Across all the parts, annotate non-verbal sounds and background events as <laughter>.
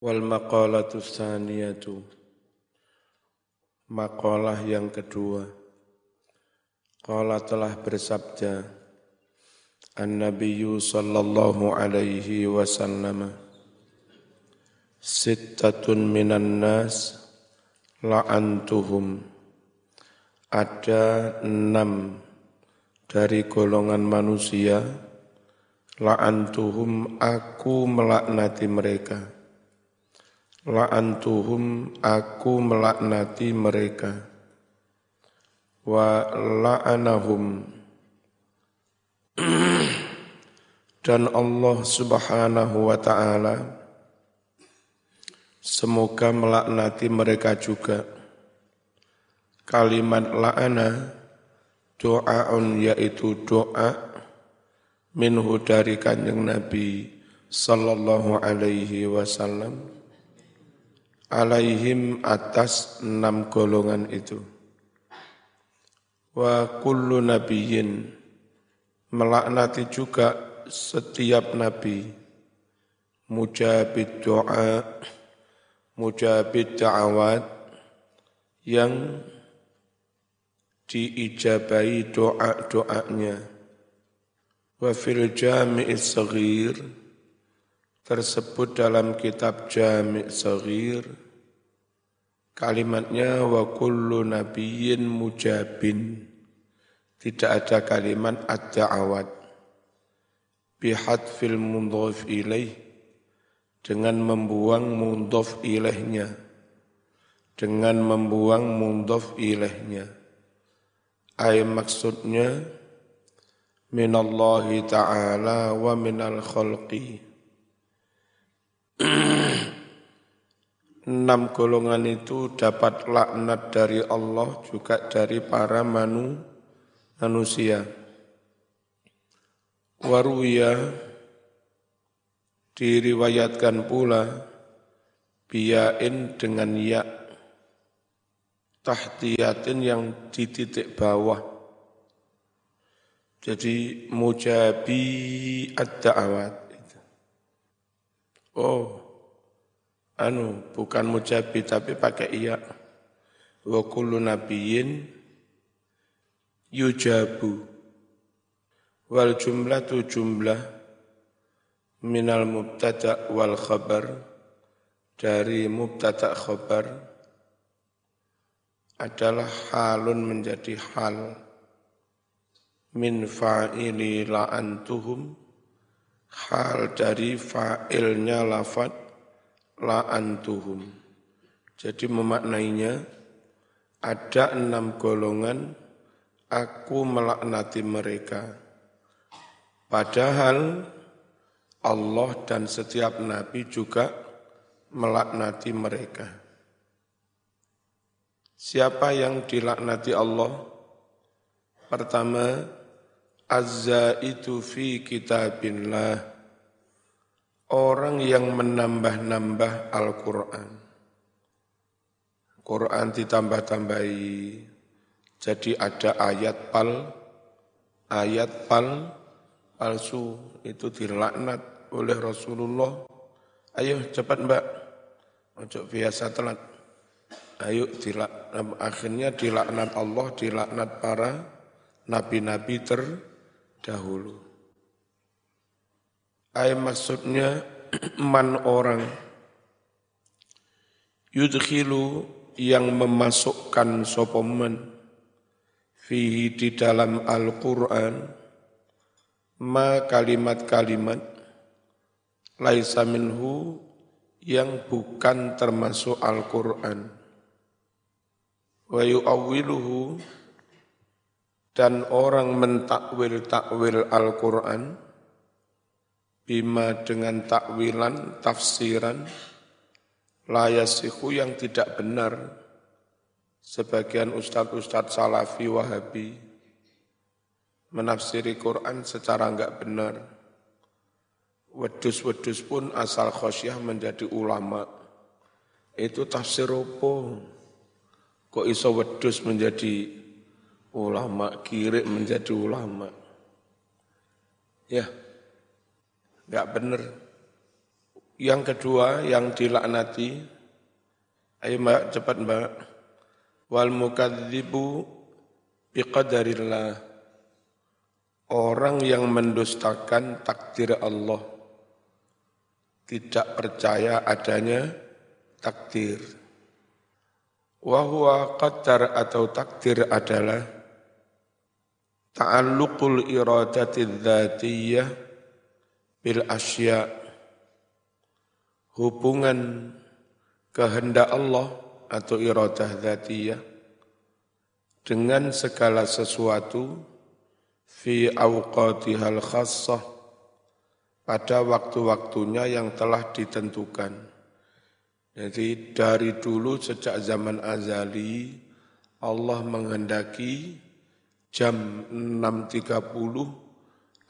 Wal maqalatu tsaniyatu. Makalah yang kedua. Qala telah bersabda An-Nabiyyu sallallahu alaihi wasallam Sittatun minan nas la'antuhum. Ada enam dari golongan manusia La'antuhum aku melaknati mereka la'antuhum aku melaknati mereka. Wa la'anahum. <clears throat> Dan Allah Subhanahu wa taala semoga melaknati mereka juga. Kalimat la'ana doaun yaitu doa minhu dari kanjeng Nabi sallallahu alaihi wasallam alaihim atas enam golongan itu. Wa kullu nabiyyin melaknati juga setiap nabi mujabid doa mujabid da'awat yang diijabai doa-doanya wa fil jami'is saghir tersebut dalam kitab Jami' Saghir. Kalimatnya wa kullu nabiyyin mujabin. Tidak ada kalimat ad-da'awat bihadfil mundhaf ilaih. Dengan membuang mundhaf ilaihnya. Dengan membuang mundhaf ilaihnya. Ay maksudnya minallahi ta'ala wa minal khalqi Enam golongan itu dapat laknat dari Allah juga dari para manu, manusia. Waruya diriwayatkan pula biyain dengan ya tahtiyatin yang di titik bawah. Jadi mujabi ad-da'awat. Oh, anu bukan mujabi tapi pakai iya. Wa kullu nabiyyin yujabu. Wal jumlah tu jumlah minal mubtada wal khabar dari mubtada khabar adalah halun menjadi hal min fa'ili la'antuhum hal dari fa'ilnya lafad la'antuhum. Jadi memaknainya ada enam golongan aku melaknati mereka. Padahal Allah dan setiap nabi juga melaknati mereka. Siapa yang dilaknati Allah? Pertama, azza itu fi kitabillah orang yang menambah-nambah Al-Quran. Quran ditambah-tambahi, jadi ada ayat pal, ayat pal, palsu, itu dilaknat oleh Rasulullah. Ayo cepat mbak, ojo biasa telat. Ayo dilaknat, akhirnya dilaknat Allah, dilaknat para nabi-nabi ter, dahulu. Ay maksudnya <clears throat> man orang. Yudkhilu yang memasukkan sopoman fihi di dalam Al-Quran ma kalimat-kalimat. Laisa minhu yang bukan termasuk Al-Quran. Wa yu'awwiluhu dan orang mentakwil-takwil Al-Quran bima dengan takwilan, tafsiran, layasiku yang tidak benar, sebagian ustadz-ustadz salafi wahabi menafsiri Quran secara enggak benar. Wedus-wedus pun asal khosyah menjadi ulama. Itu tafsir opo. Kok iso wedus menjadi ulama, kirik menjadi ulama. Ya, nggak benar. yang kedua yang dilaknati, ayo mbak cepat mbak, wal mukadzibu biqadarillah, orang yang mendustakan takdir Allah, tidak percaya adanya takdir. Wahwa qadar atau takdir adalah ta'alluqul iradati dzatiyah bil asya hubungan kehendak Allah atau iradah dzatiyah dengan segala sesuatu fi awqatihal khassah pada waktu-waktunya yang telah ditentukan. Jadi dari dulu sejak zaman azali Allah menghendaki jam 6.30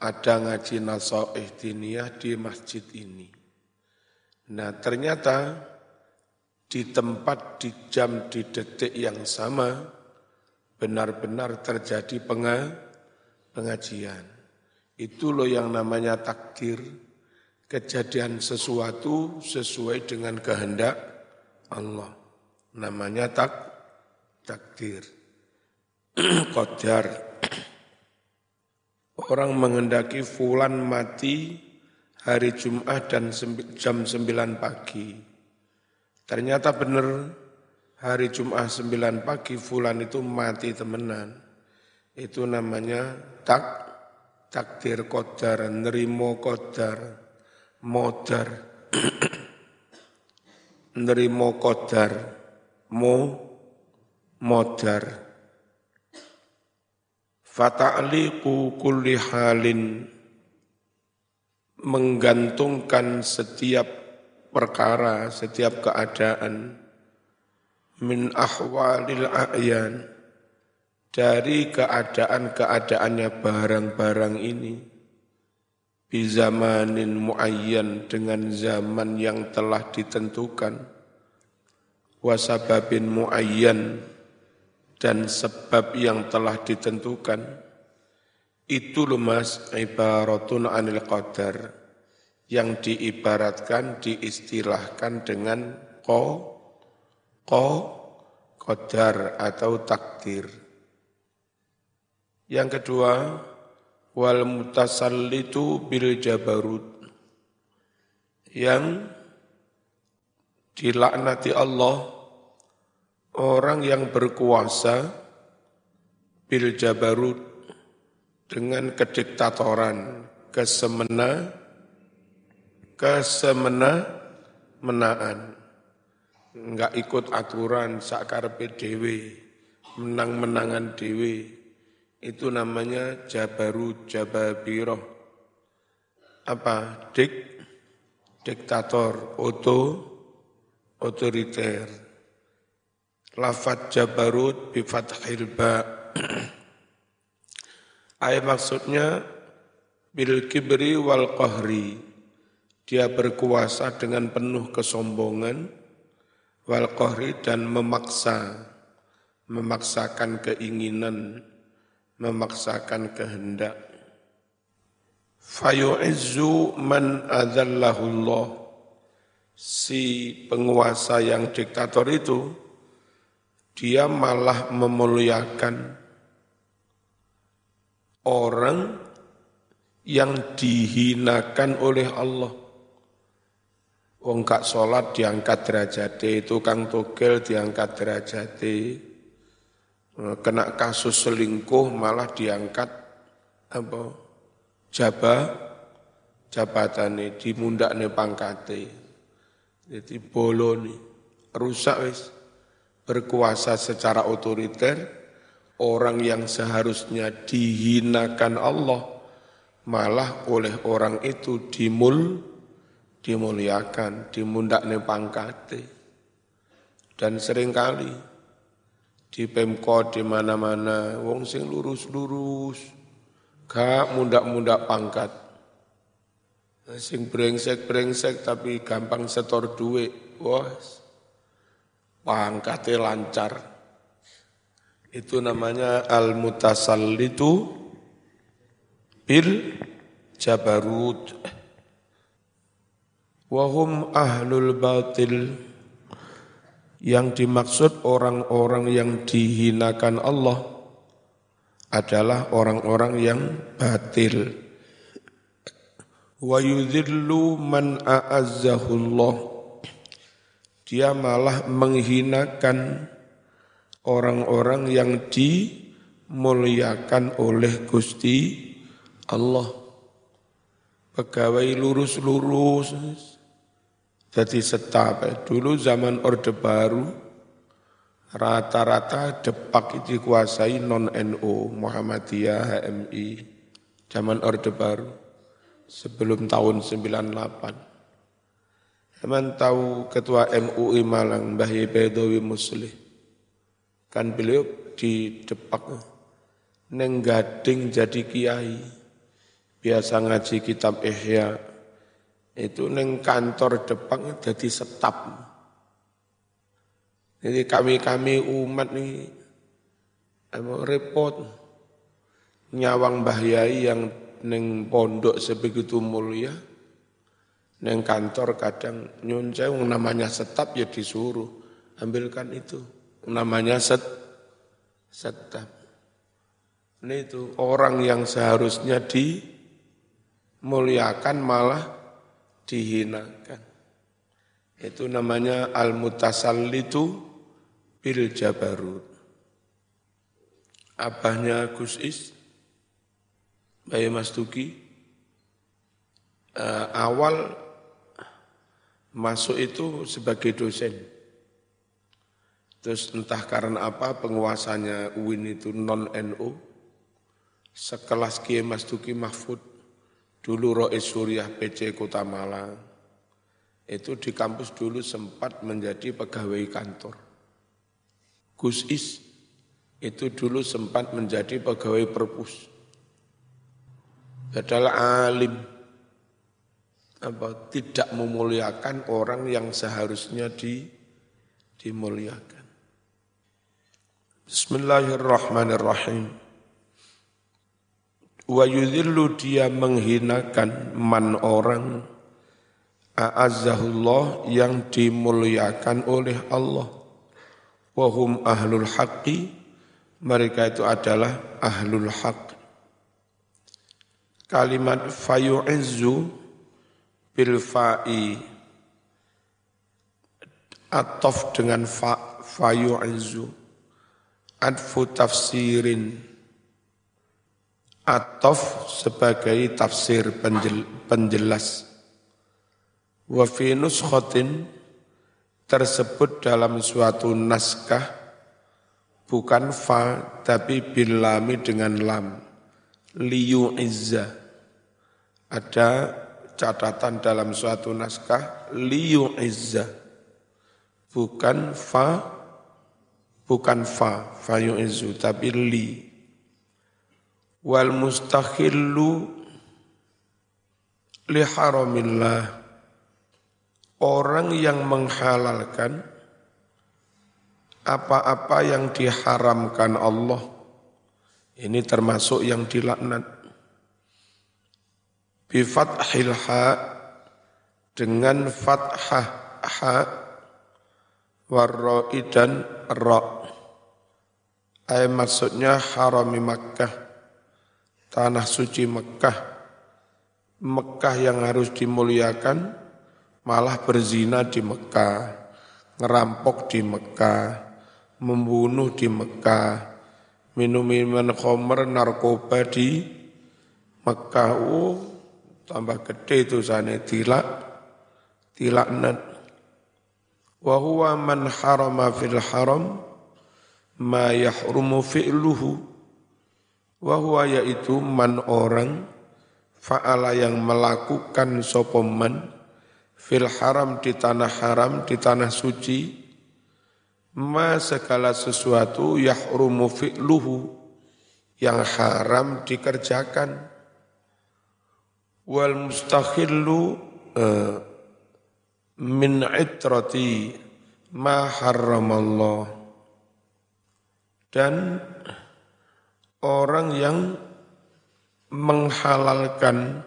ada ngaji nasoih diniyah di masjid ini. Nah ternyata di tempat, di jam, di detik yang sama benar-benar terjadi pengajian. Itu loh yang namanya takdir. Kejadian sesuatu sesuai dengan kehendak Allah. Namanya tak takdir. <clears throat> Qadar. Orang mengendaki fulan mati hari Jumat dan jam 9 pagi. Ternyata benar hari Jumat 9 pagi fulan itu mati temenan. Itu namanya tak takdir kodar, nerimo kodar, modar, <clears throat> nerimo kodar, mo, modar. Fata'liqu kulli halin. Menggantungkan setiap perkara, setiap keadaan. Min ahwalil a'yan. Dari keadaan-keadaannya barang-barang ini. Bizamanin muayyan dengan zaman yang telah ditentukan. Wasababin muayyan dan sebab yang telah ditentukan itu lumas ibaratun anil qadar yang diibaratkan diistilahkan dengan ko ko qadar atau takdir yang kedua, wal mutasallitu bil jabarut. Yang dilaknati Allah orang yang berkuasa bil jabarut dengan kediktatoran, kesemena, kesemena menaan. Enggak ikut aturan sakar PDW, menang-menangan dewi itu namanya jabaru jababiroh. Apa? Dik, diktator, oto, otoriter. Lafat jabarut bifathil ba. Ayat maksudnya bil kibri wal qahri. Dia berkuasa dengan penuh kesombongan wal qahri dan memaksa memaksakan keinginan memaksakan kehendak. Fayu'izzu man adzallahullah. Si penguasa yang diktator itu, dia malah memuliakan orang yang dihinakan oleh Allah. Wong gak sholat diangkat derajate, tukang togel diangkat derajate, kena kasus selingkuh malah diangkat apa jaba jabatane dimundakne pangkate. Jadi boloni rusak wis berkuasa secara otoriter orang yang seharusnya dihinakan Allah malah oleh orang itu dimul dimuliakan dimundakne pangkate. Dan sering kali di Pemkot di mana-mana wong sing lurus-lurus gak mundak-mundak pangkat. Sing brengsek-brengsek tapi gampang setor duit wah pangkatnya lancar itu namanya al mutasallitu bil jabarut Wahum ahlul batil yang dimaksud orang-orang yang dihinakan Allah adalah orang-orang yang batil. Wa yudhillu man a'azzahullah. Dia malah menghinakan orang-orang yang dimuliakan oleh Gusti Allah. Pegawai lurus-lurus, jadi setap. Dulu zaman Orde Baru, rata-rata Depak dikuasai non-NU, Muhammadiyah, HMI, zaman Orde Baru, sebelum tahun 98. Teman tahu ketua MUI Malang, Mbah Bedowi Muslih. Kan beliau di Depak, nenggading jadi kiai. Biasa ngaji kitab Ihya, itu neng kantor depan jadi setap. Jadi kami-kami umat nih repot nyawang bahyai yang neng pondok sebegitu mulia, neng kantor kadang nyun namanya setap ya disuruh ambilkan itu namanya set setap. Ini itu orang yang seharusnya dimuliakan malah dihinakan. Itu namanya al-mutasallitu bil jabarut. Abahnya Gus Is, Bayi Mas Tuki, uh, awal masuk itu sebagai dosen. Terus entah karena apa penguasanya UIN itu non-NU, sekelas Kiai Mas Tuki Mahfud, Dulu Rois Suriah PC Kota Malang, itu di kampus dulu sempat menjadi pegawai kantor. Gus Is itu dulu sempat menjadi pegawai perpus. Adalah alim, apa tidak memuliakan orang yang seharusnya di, dimuliakan. Bismillahirrahmanirrahim. Wa yudhillu dia menghinakan man orang a'azzahullah yang dimuliakan oleh Allah. Wahum ahlul haqqi mereka itu adalah ahlul haq kalimat fayu'izzu bil fa'i atof dengan fa fayu'izzu adfu tafsirin Atof sebagai tafsir penjelas. Wa fi nuskhatin tersebut dalam suatu naskah bukan fa tapi bilami dengan lam. Liyu izza. Ada catatan dalam suatu naskah liyu izza. Bukan fa bukan fa, fa yu'izzu tapi li. Wal mustakhillu li haramillah. Orang yang menghalalkan apa-apa yang diharamkan Allah ini termasuk yang dilaknat bi fathil ha dengan fathah ha warra'i dan ra ay maksudnya harami Makkah tanah suci Mekah, Mekah yang harus dimuliakan, malah berzina di Mekah, ngerampok di Mekah, membunuh di Mekah, minum minuman khomer, narkoba di Mekah. Oh, tambah gede itu sana tilak, tilaknat. Wa huwa man harama fil haram ma yahrumu fi'luhu Wahwa yaitu man orang fa'ala yang melakukan sopoman fil haram di tanah haram, di tanah suci, ma segala sesuatu yahrumu fi'luhu yang haram dikerjakan wal mustakhillu uh, min itrati ma harramallah. Dan orang yang menghalalkan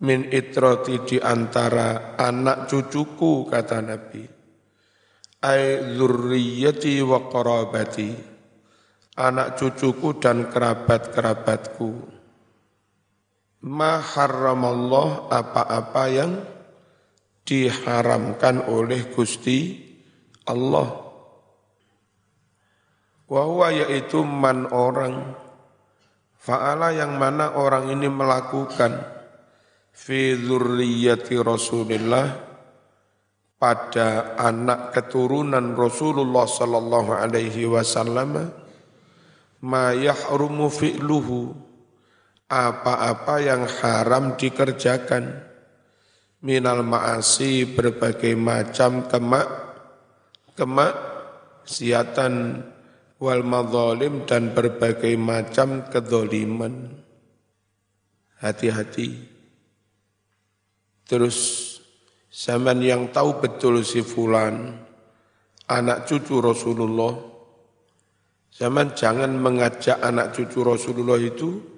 min itroti di antara anak cucuku kata Nabi ay zurriyati wa qarabati anak cucuku dan kerabat-kerabatku ma harramallah apa-apa yang diharamkan oleh Gusti Allah. Wa yaitu man orang. Fa'ala yang mana orang ini melakukan fi dzurriyyati Rasulillah pada anak keturunan Rasulullah sallallahu alaihi wasallam ma yahrumu fi'luhu apa-apa yang haram dikerjakan. Minal ma'asi berbagai macam kemak siatan wal madzalim dan berbagai macam kedoliman. Hati-hati. Terus zaman yang tahu betul si fulan, anak cucu Rasulullah, zaman jangan mengajak anak cucu Rasulullah itu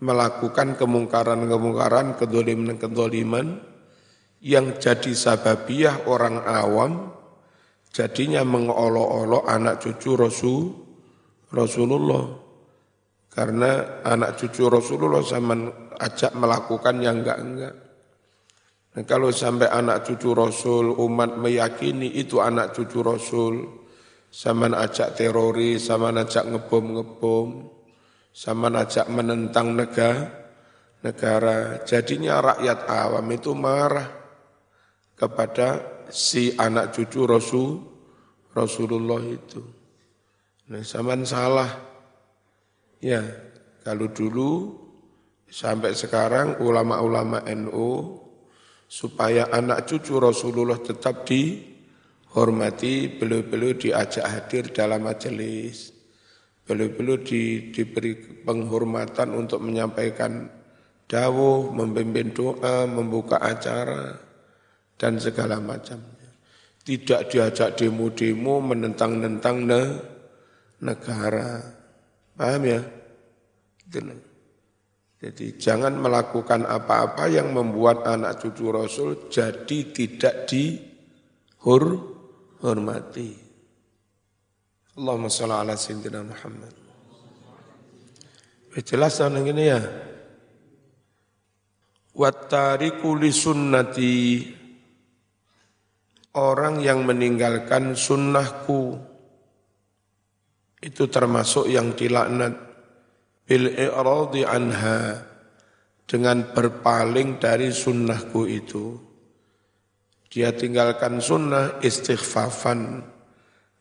melakukan kemungkaran-kemungkaran, kedoliman-kedoliman yang jadi sababiah orang awam, jadinya mengolok-olok anak cucu Rasul, Rasulullah. Karena anak cucu Rasulullah zaman ajak melakukan yang enggak-enggak. Nah, kalau sampai anak cucu Rasul, umat meyakini itu anak cucu Rasul, sama ajak teroris, sama ajak ngebom-ngebom, sama ajak menentang negara, negara. Jadinya rakyat awam itu marah kepada si anak cucu Rasul, Rasulullah itu. Nah, zaman salah. Ya, kalau dulu sampai sekarang ulama-ulama NU supaya anak cucu Rasulullah tetap dihormati, beliau-beliau diajak hadir dalam majelis. Beliau-beliau di, diberi penghormatan untuk menyampaikan dawuh, membimbing doa, membuka acara, dan segala macamnya. Tidak diajak demo-demo menentang-nentang ne, negara. Paham ya? Itu. Jadi jangan melakukan apa-apa yang membuat anak cucu Rasul jadi tidak dihormati. Allahumma sholli ala sayyidina Muhammad. Jelas yang ini ya. Wattariku li sunnati Orang yang meninggalkan sunnahku itu termasuk yang dilaknat bil i'radi anha dengan berpaling dari sunnahku itu. Dia tinggalkan sunnah istighfafan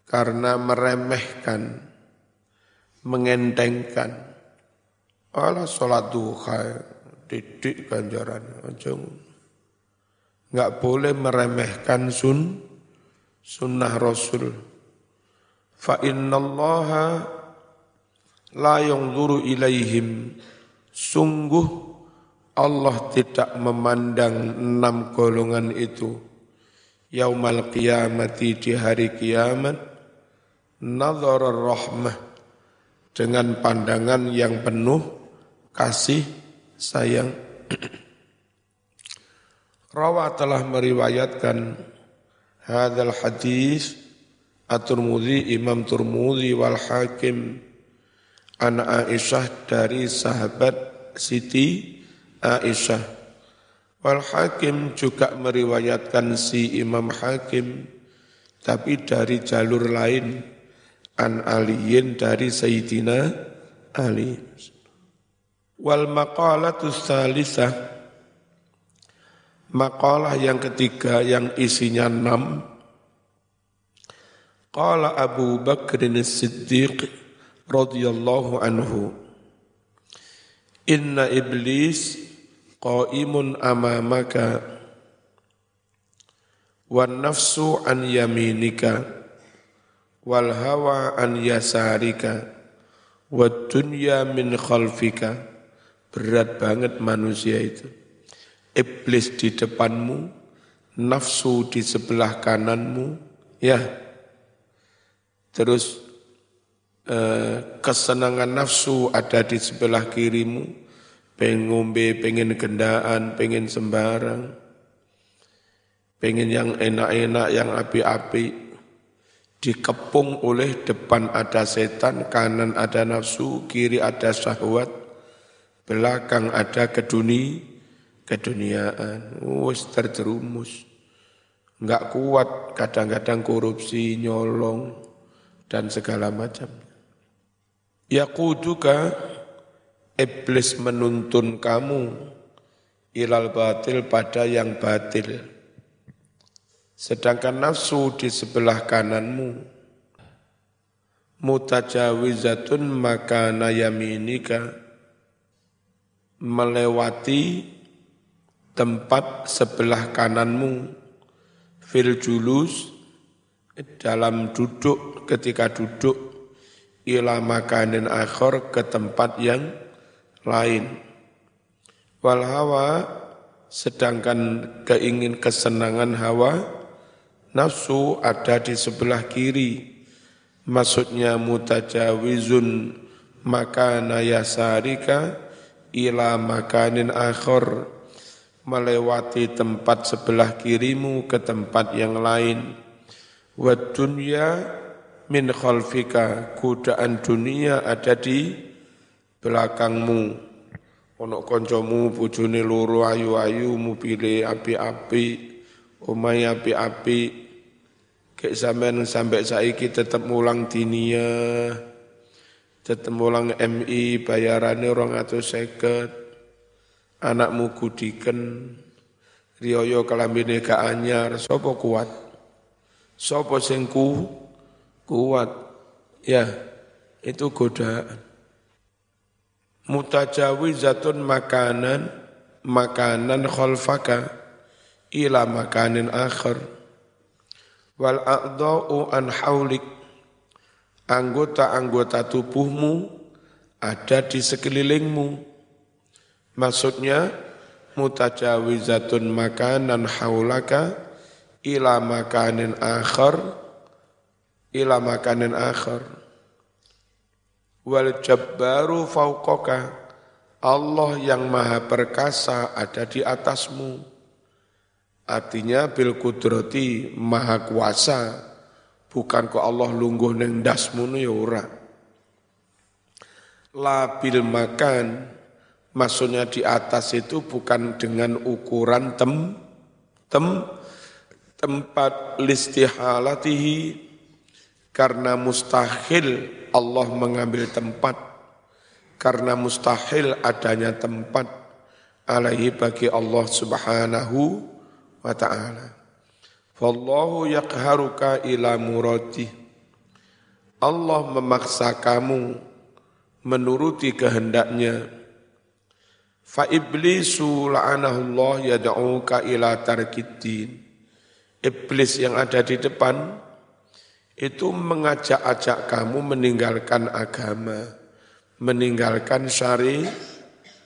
karena meremehkan, mengendengkan. Allah sholat duha, didik ganjaran. Enggak boleh meremehkan sun, sunnah Rasul. Fa innallaha la duru ilaihim sungguh Allah tidak memandang enam golongan itu yaumal qiyamati di hari kiamat nazar rahmah. Dengan pandangan yang penuh kasih sayang. Rawa telah meriwayatkan hadal hadis At-Turmudzi Imam Turmudzi wal Hakim. Anak Aisyah dari sahabat Siti Aisyah. Wal Hakim juga meriwayatkan si Imam Hakim tapi dari jalur lain an Aliyin dari Sayyidina Ali. Wal maqalatus salisah Makalah yang ketiga yang isinya enam. Qala Abu Bakr Siddiq radhiyallahu anhu. Inna iblis qaimun amamaka. Wan nafsu an yaminika wal hawa an yasarika wad dunya min khalfika. Berat banget manusia itu. Iblis di depanmu nafsu di sebelah kananmu ya. Terus Eh, kesenangan nafsu ada di sebelah kirimu, pengen ngombe, pengen gendaan, pengen sembarang, pengen yang enak-enak, yang api-api, dikepung oleh depan ada setan, kanan ada nafsu, kiri ada syahwat, belakang ada keduni, keduniaan. Wis terjerumus. Enggak kuat, kadang-kadang korupsi, nyolong, dan segala macam. Yakuduka iblis menuntun kamu ilal batil pada yang batil. Sedangkan nafsu di sebelah kananmu. Mutajawizatun maka nayaminika melewati tempat sebelah kananmu. Fil julus dalam duduk ketika duduk ila makanin akhir ke tempat yang lain. Wal hawa sedangkan keingin kesenangan hawa nafsu ada di sebelah kiri. Maksudnya mutajawizun makana yasarika ila makanin akhir melewati tempat sebelah kirimu ke tempat yang lain. Wa dunya min khalfika kudaan dunia ada di belakangmu ono koncomu bojone loro ayu-ayu mu pilih api-api omai api-api kek sampean sampai saiki tetep mulang dinia tetep mulang MI bayarane orang atau seket anakmu kudiken riyoyo kelambine gak anyar sopo kuat sopo singku kuat. Ya, itu godaan. Mutajawizatun makanan, makanan khalfaka ila makanin akhir. Wal a'dha'u an haulik. Anggota-anggota tubuhmu ada di sekelilingmu. Maksudnya, mutajawizatun makanan haulaka ila makanin akhir ila makanin akhir. Wal jabbaru fauqaka. Allah yang maha perkasa ada di atasmu. Artinya bil kudrati maha kuasa. Bukan kok Allah lungguh neng dasmu ya ora. La bil makan maksudnya di atas itu bukan dengan ukuran tem tem tempat listihalatihi karena mustahil Allah mengambil tempat karena mustahil adanya tempat alaihi bagi Allah Subhanahu wa taala. Wallahu yaqharuka ila murati. Allah memaksa kamu menuruti kehendaknya. Fa iblisu la'anahullah yad'uka ila tarkiddin. Iblis yang ada di depan itu mengajak-ajak kamu meninggalkan agama, meninggalkan syari,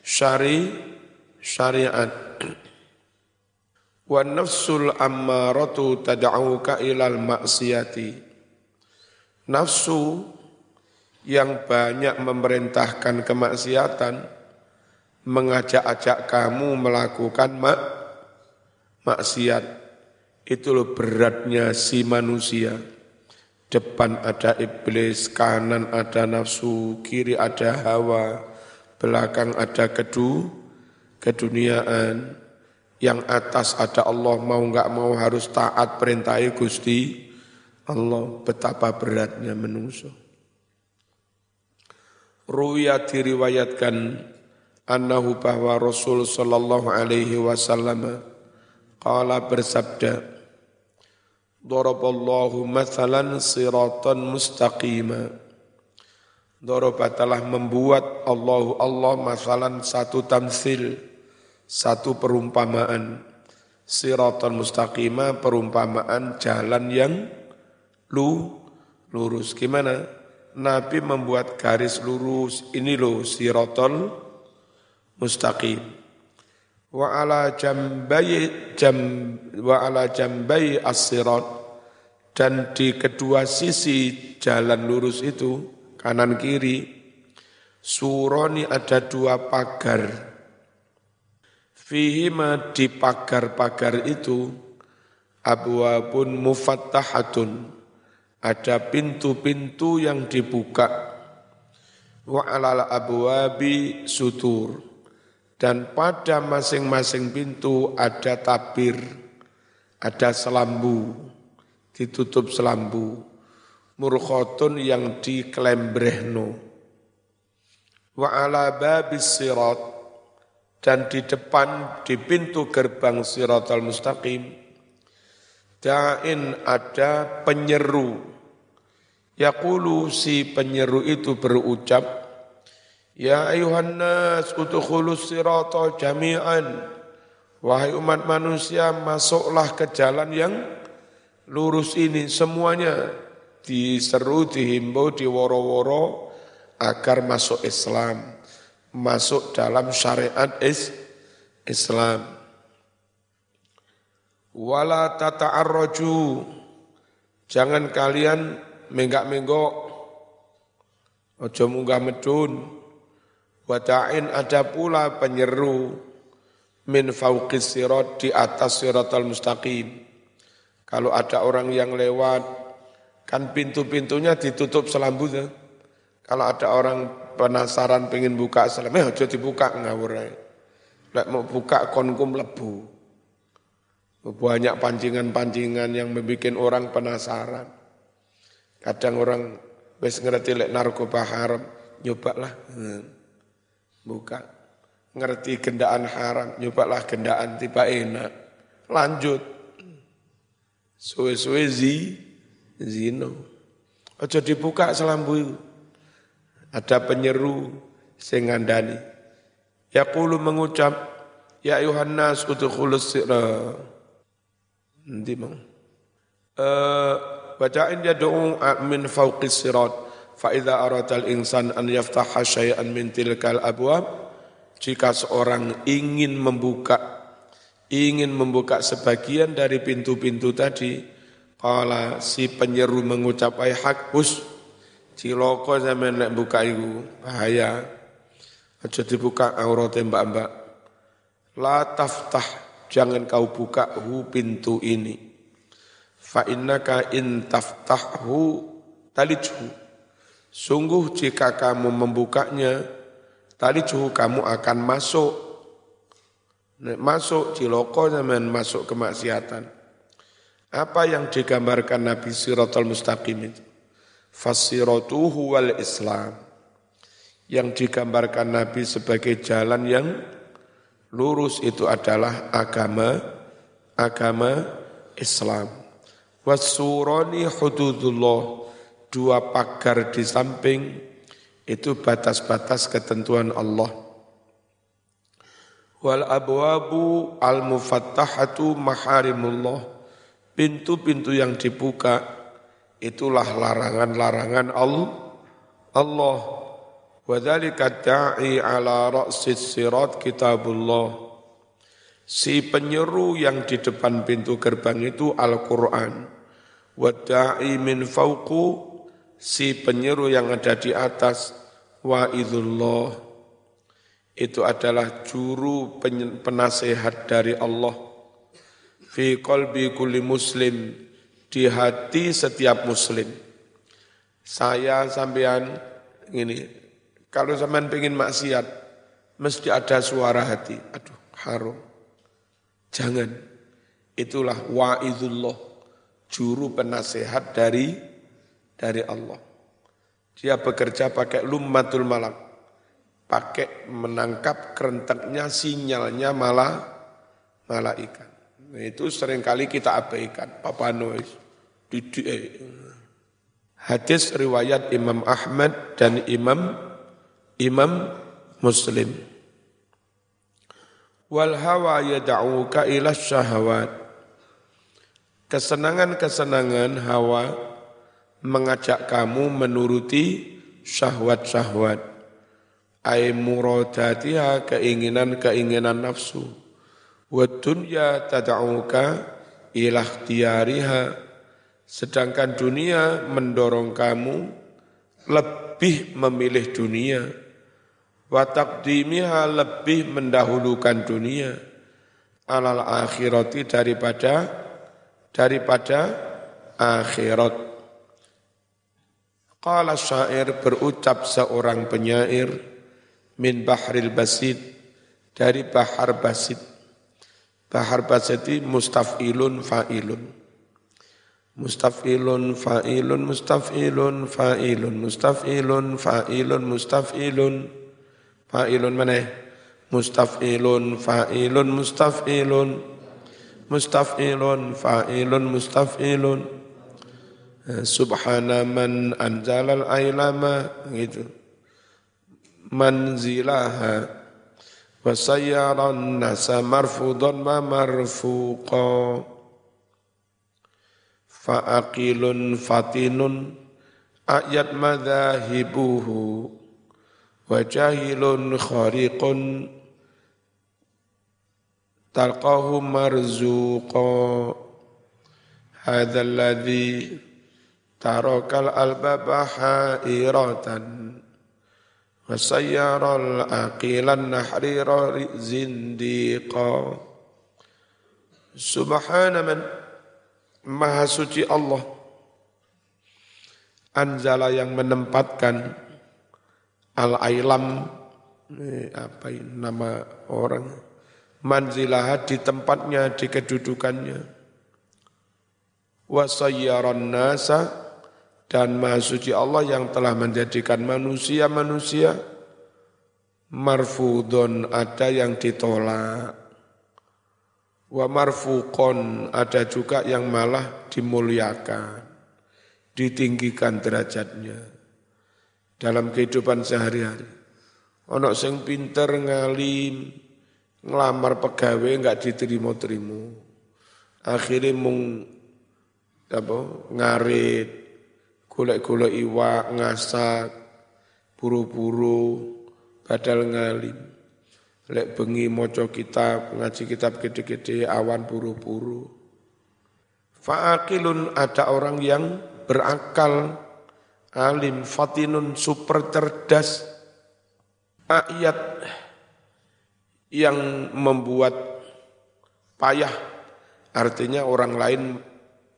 syari, syariat. Wa nafsul ammaratu tad'uka ilal maksiati. Nafsu yang banyak memerintahkan kemaksiatan, mengajak-ajak kamu melakukan mak maksiat. Itu loh beratnya si manusia Depan ada iblis, kanan ada nafsu, kiri ada hawa, belakang ada kedu, keduniaan. Yang atas ada Allah mau nggak mau harus taat perintahi Gusti Allah. Betapa beratnya menungso. Ruya diriwayatkan annahu bahwa Rasul sallallahu alaihi wasallam qala bersabda Daraballahu mathalan siratan mustaqima. Daraba telah membuat Allahu Allah masalan satu tamsil, satu perumpamaan. Siratan mustaqima perumpamaan jalan yang lu lurus. Gimana? Nabi membuat garis lurus. Ini loh siratan mustaqim wa ala jambai jam wa ala jambai as dan di kedua sisi jalan lurus itu kanan kiri suroni ada dua pagar Fihima di pagar-pagar itu abwabun mufattahatun. Ada pintu-pintu yang dibuka. Wa alal abwabi sutur dan pada masing-masing pintu ada tabir ada selambu. Ditutup selambu. Murkhotun yang dikelembrehno wa ala babis sirat dan di depan di pintu gerbang Siratal Mustaqim da'in ada penyeru. Yaqulu si penyeru itu berucap Ya ayuhan nas udkhulus sirata jami'an. Wahai umat manusia masuklah ke jalan yang lurus ini. Semuanya diseru dihimbau diworo-woro agar masuk Islam masuk dalam syariat is Islam. Wala tata'arraju. Jangan kalian menggak-menggok. Ojo munggah medun. Wada'in ada pula penyeru min fauqis sirat di atas siratal mustaqim. Kalau ada orang yang lewat, kan pintu-pintunya ditutup selambunya. Kalau ada orang penasaran pengen buka salam, eh aja dibuka ngawur Lek mau buka konkum lebu. Banyak pancingan-pancingan yang membuat orang penasaran. Kadang orang wis ngerti lek narkoba haram, nyobalah hmm. buka. Ngerti gendaan haram, nyobalah gendaan tiba enak. Lanjut. Suwe-suwe zi, zino. Aja dibuka selambu itu. Ada penyeru sing ngandani. Yaqulu mengucap, Ya Yohanes udkhulus sirra. Nanti mau. Uh, bacain dia doa min fauqis sirat. Fa idza aratal insan an yaftaha syai'an min tilkal abwab. Jika seorang ingin membuka ingin membuka sebagian dari pintu-pintu tadi, kala si penyeru mengucap ay hakus Ciloko sampean nek buka iku bahaya. Aja dibuka aurat mbak-mbak. La taftah, jangan kau buka hu pintu ini. Fa innaka in taftahu talijhu. Sungguh jika kamu membukanya, talijhu kamu akan masuk. Nek masuk ciloko zaman masuk kemaksiatan. Apa yang digambarkan Nabi Siratul Mustaqim itu? Fasiratuhu wal Islam yang digambarkan Nabi sebagai jalan yang lurus itu adalah agama agama Islam. Wasurani hududullah dua pagar di samping itu batas-batas ketentuan Allah. Wal abwabu al mufattahatu maharimullah. Pintu-pintu yang dibuka itulah larangan-larangan Allah. Allah Wadhalika da'i ala ra'sis sirat kitabullah. Si penyeru yang di depan pintu gerbang itu Al-Quran. Wada'i min fauqu, si penyeru yang ada di atas, wa'idullah. Itu adalah juru penasehat dari Allah. Fi qalbi kulli muslim, di hati setiap muslim. Saya sampean ini, kalau sampean pengen maksiat, mesti ada suara hati. Aduh, harum. Jangan. Itulah wa'idullah, juru penasehat dari dari Allah. Dia bekerja pakai lummatul malak, pakai menangkap kerenteknya sinyalnya malah malaikat. Nah, itu sering kali kita abaikan. Papa Nois. Eh. Hadis riwayat Imam Ahmad dan Imam Imam Muslim. Wal hawa yad'uka ila syahawat. Kesenangan-kesenangan hawa mengajak kamu menuruti syahwat-syahwat. Ay muradatiha keinginan-keinginan nafsu. Wa dunya tad'uka ila ikhtiyariha Sedangkan dunia mendorong kamu lebih memilih dunia. Watak dimiha lebih mendahulukan dunia. alal akhirati daripada daripada akhirat. Qala syair berucap seorang penyair min bahril basid dari bahar basid. Bahar basid mustafilun fa'ilun. Mustafilun fa'ilun mustafilun fa'ilun mustafilun fa'ilun mustafilun. Fa'ilun mana? Mustafilun fa'ilun mustafilun. Mustafilun fa'ilun mustafilun. Subhana man anzalal ailama gitu. Manzilaha. Wa sayyaran nasa marfudan ma marfuqa fa'aqilun fatinun ayat madhahibuhu wa jahilun khariqun talqahu marzuqa hadha alladhi tarakal albaba hairatan wasayyaral aqilan nahrira zindiqa subhana man maha suci Allah anzala yang menempatkan al-ailam apa ini nama orang manzilah di tempatnya di kedudukannya. Wasayyaran nasa dan Maha Suci Allah yang telah menjadikan manusia-manusia marfudon ada yang ditolak wa marfukon ada juga yang malah dimuliakan ditinggikan derajatnya dalam kehidupan sehari-hari ono sing pinter ngalim ngelamar pegawai enggak diterima-terima akhirnya mung apa ngarit golek-golek iwak, ngasak, buru-buru, badal ngalim. Lek bengi moco kitab, ngaji kitab gede-gede, awan buru-buru. Fa'akilun ada orang yang berakal, alim, fatinun, super cerdas, ayat yang membuat payah, artinya orang lain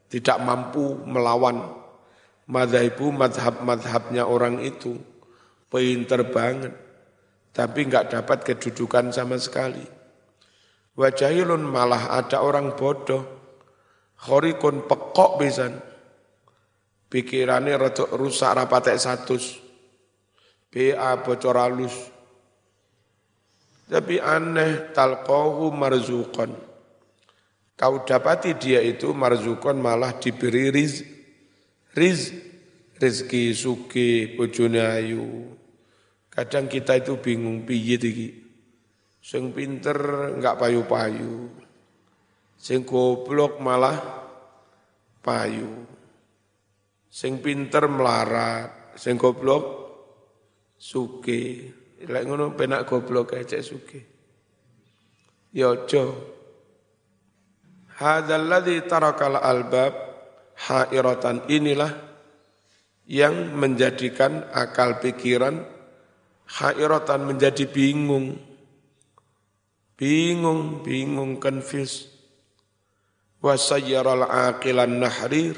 tidak mampu melawan madhabu madhab-madhabnya orang itu. Pinter banget, tapi nggak dapat kedudukan sama sekali. Wajahilun malah ada orang bodoh, khorikun pekok besan, pikirannya rotok rusak rapatek satus, BA bocor halus. Tapi aneh talqahu marzukon. Kau dapati dia itu marzukon malah diberi rizki Riz, rezeki suki bojone ayu. Kadang kita itu bingung piye iki. Sing pinter enggak payu-payu. Sing goblok malah payu. Sing pinter melarat, sing goblok suki. Lek ngono penak goblok aja suki. Ya aja. Hadzal ladzi tarakal albab hairatan inilah yang menjadikan akal pikiran hairatan menjadi bingung. Bingung, bingung, confused. Wasayyaral aqilan nahrir.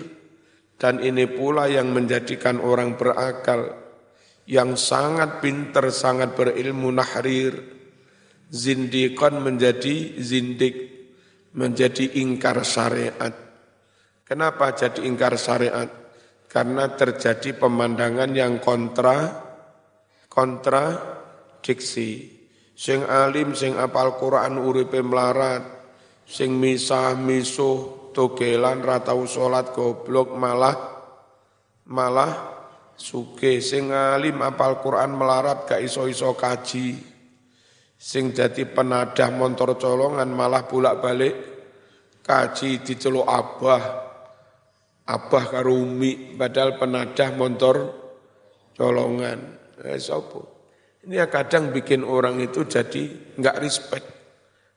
Dan ini pula yang menjadikan orang berakal yang sangat pinter, sangat berilmu nahrir. Zindikan menjadi zindik, menjadi ingkar syariat Kenapa jadi ingkar syariat? Karena terjadi pemandangan yang kontra kontra diksi. Sing alim sing apal Quran uripe melarat, sing misah misuh togelan ratau salat goblok malah malah suke sing alim apal Quran melarat gak iso-iso kaji. Sing jadi penadah motor colongan malah bolak-balik kaji diceluk abah abah karo umi padahal penadah motor colongan. Sopo. Ini ya kadang bikin orang itu jadi enggak respect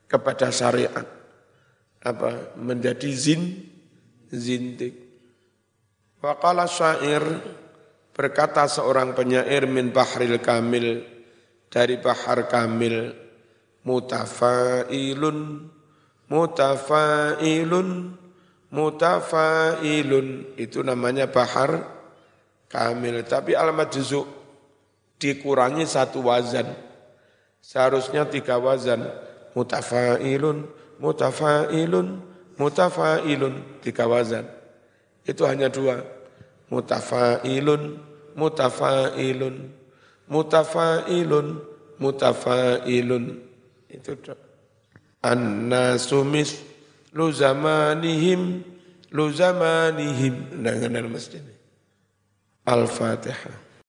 kepada syariat. Apa? Menjadi zin, zintik. Waqala syair berkata seorang penyair min bahril kamil dari bahar kamil mutafailun mutafailun, mutafailun. Itu namanya bahar kamil. Tapi alamat juzuk dikurangi satu wazan. Seharusnya tiga wazan. Mutafailun, mutafailun, mutafailun. Tiga wazan. Itu hanya dua. Mutafailun, mutafailun, mutafailun, mutafailun. Itu An-nasu lu zamanihim lu zamanihim. Dengan masjid. Al-Fatihah.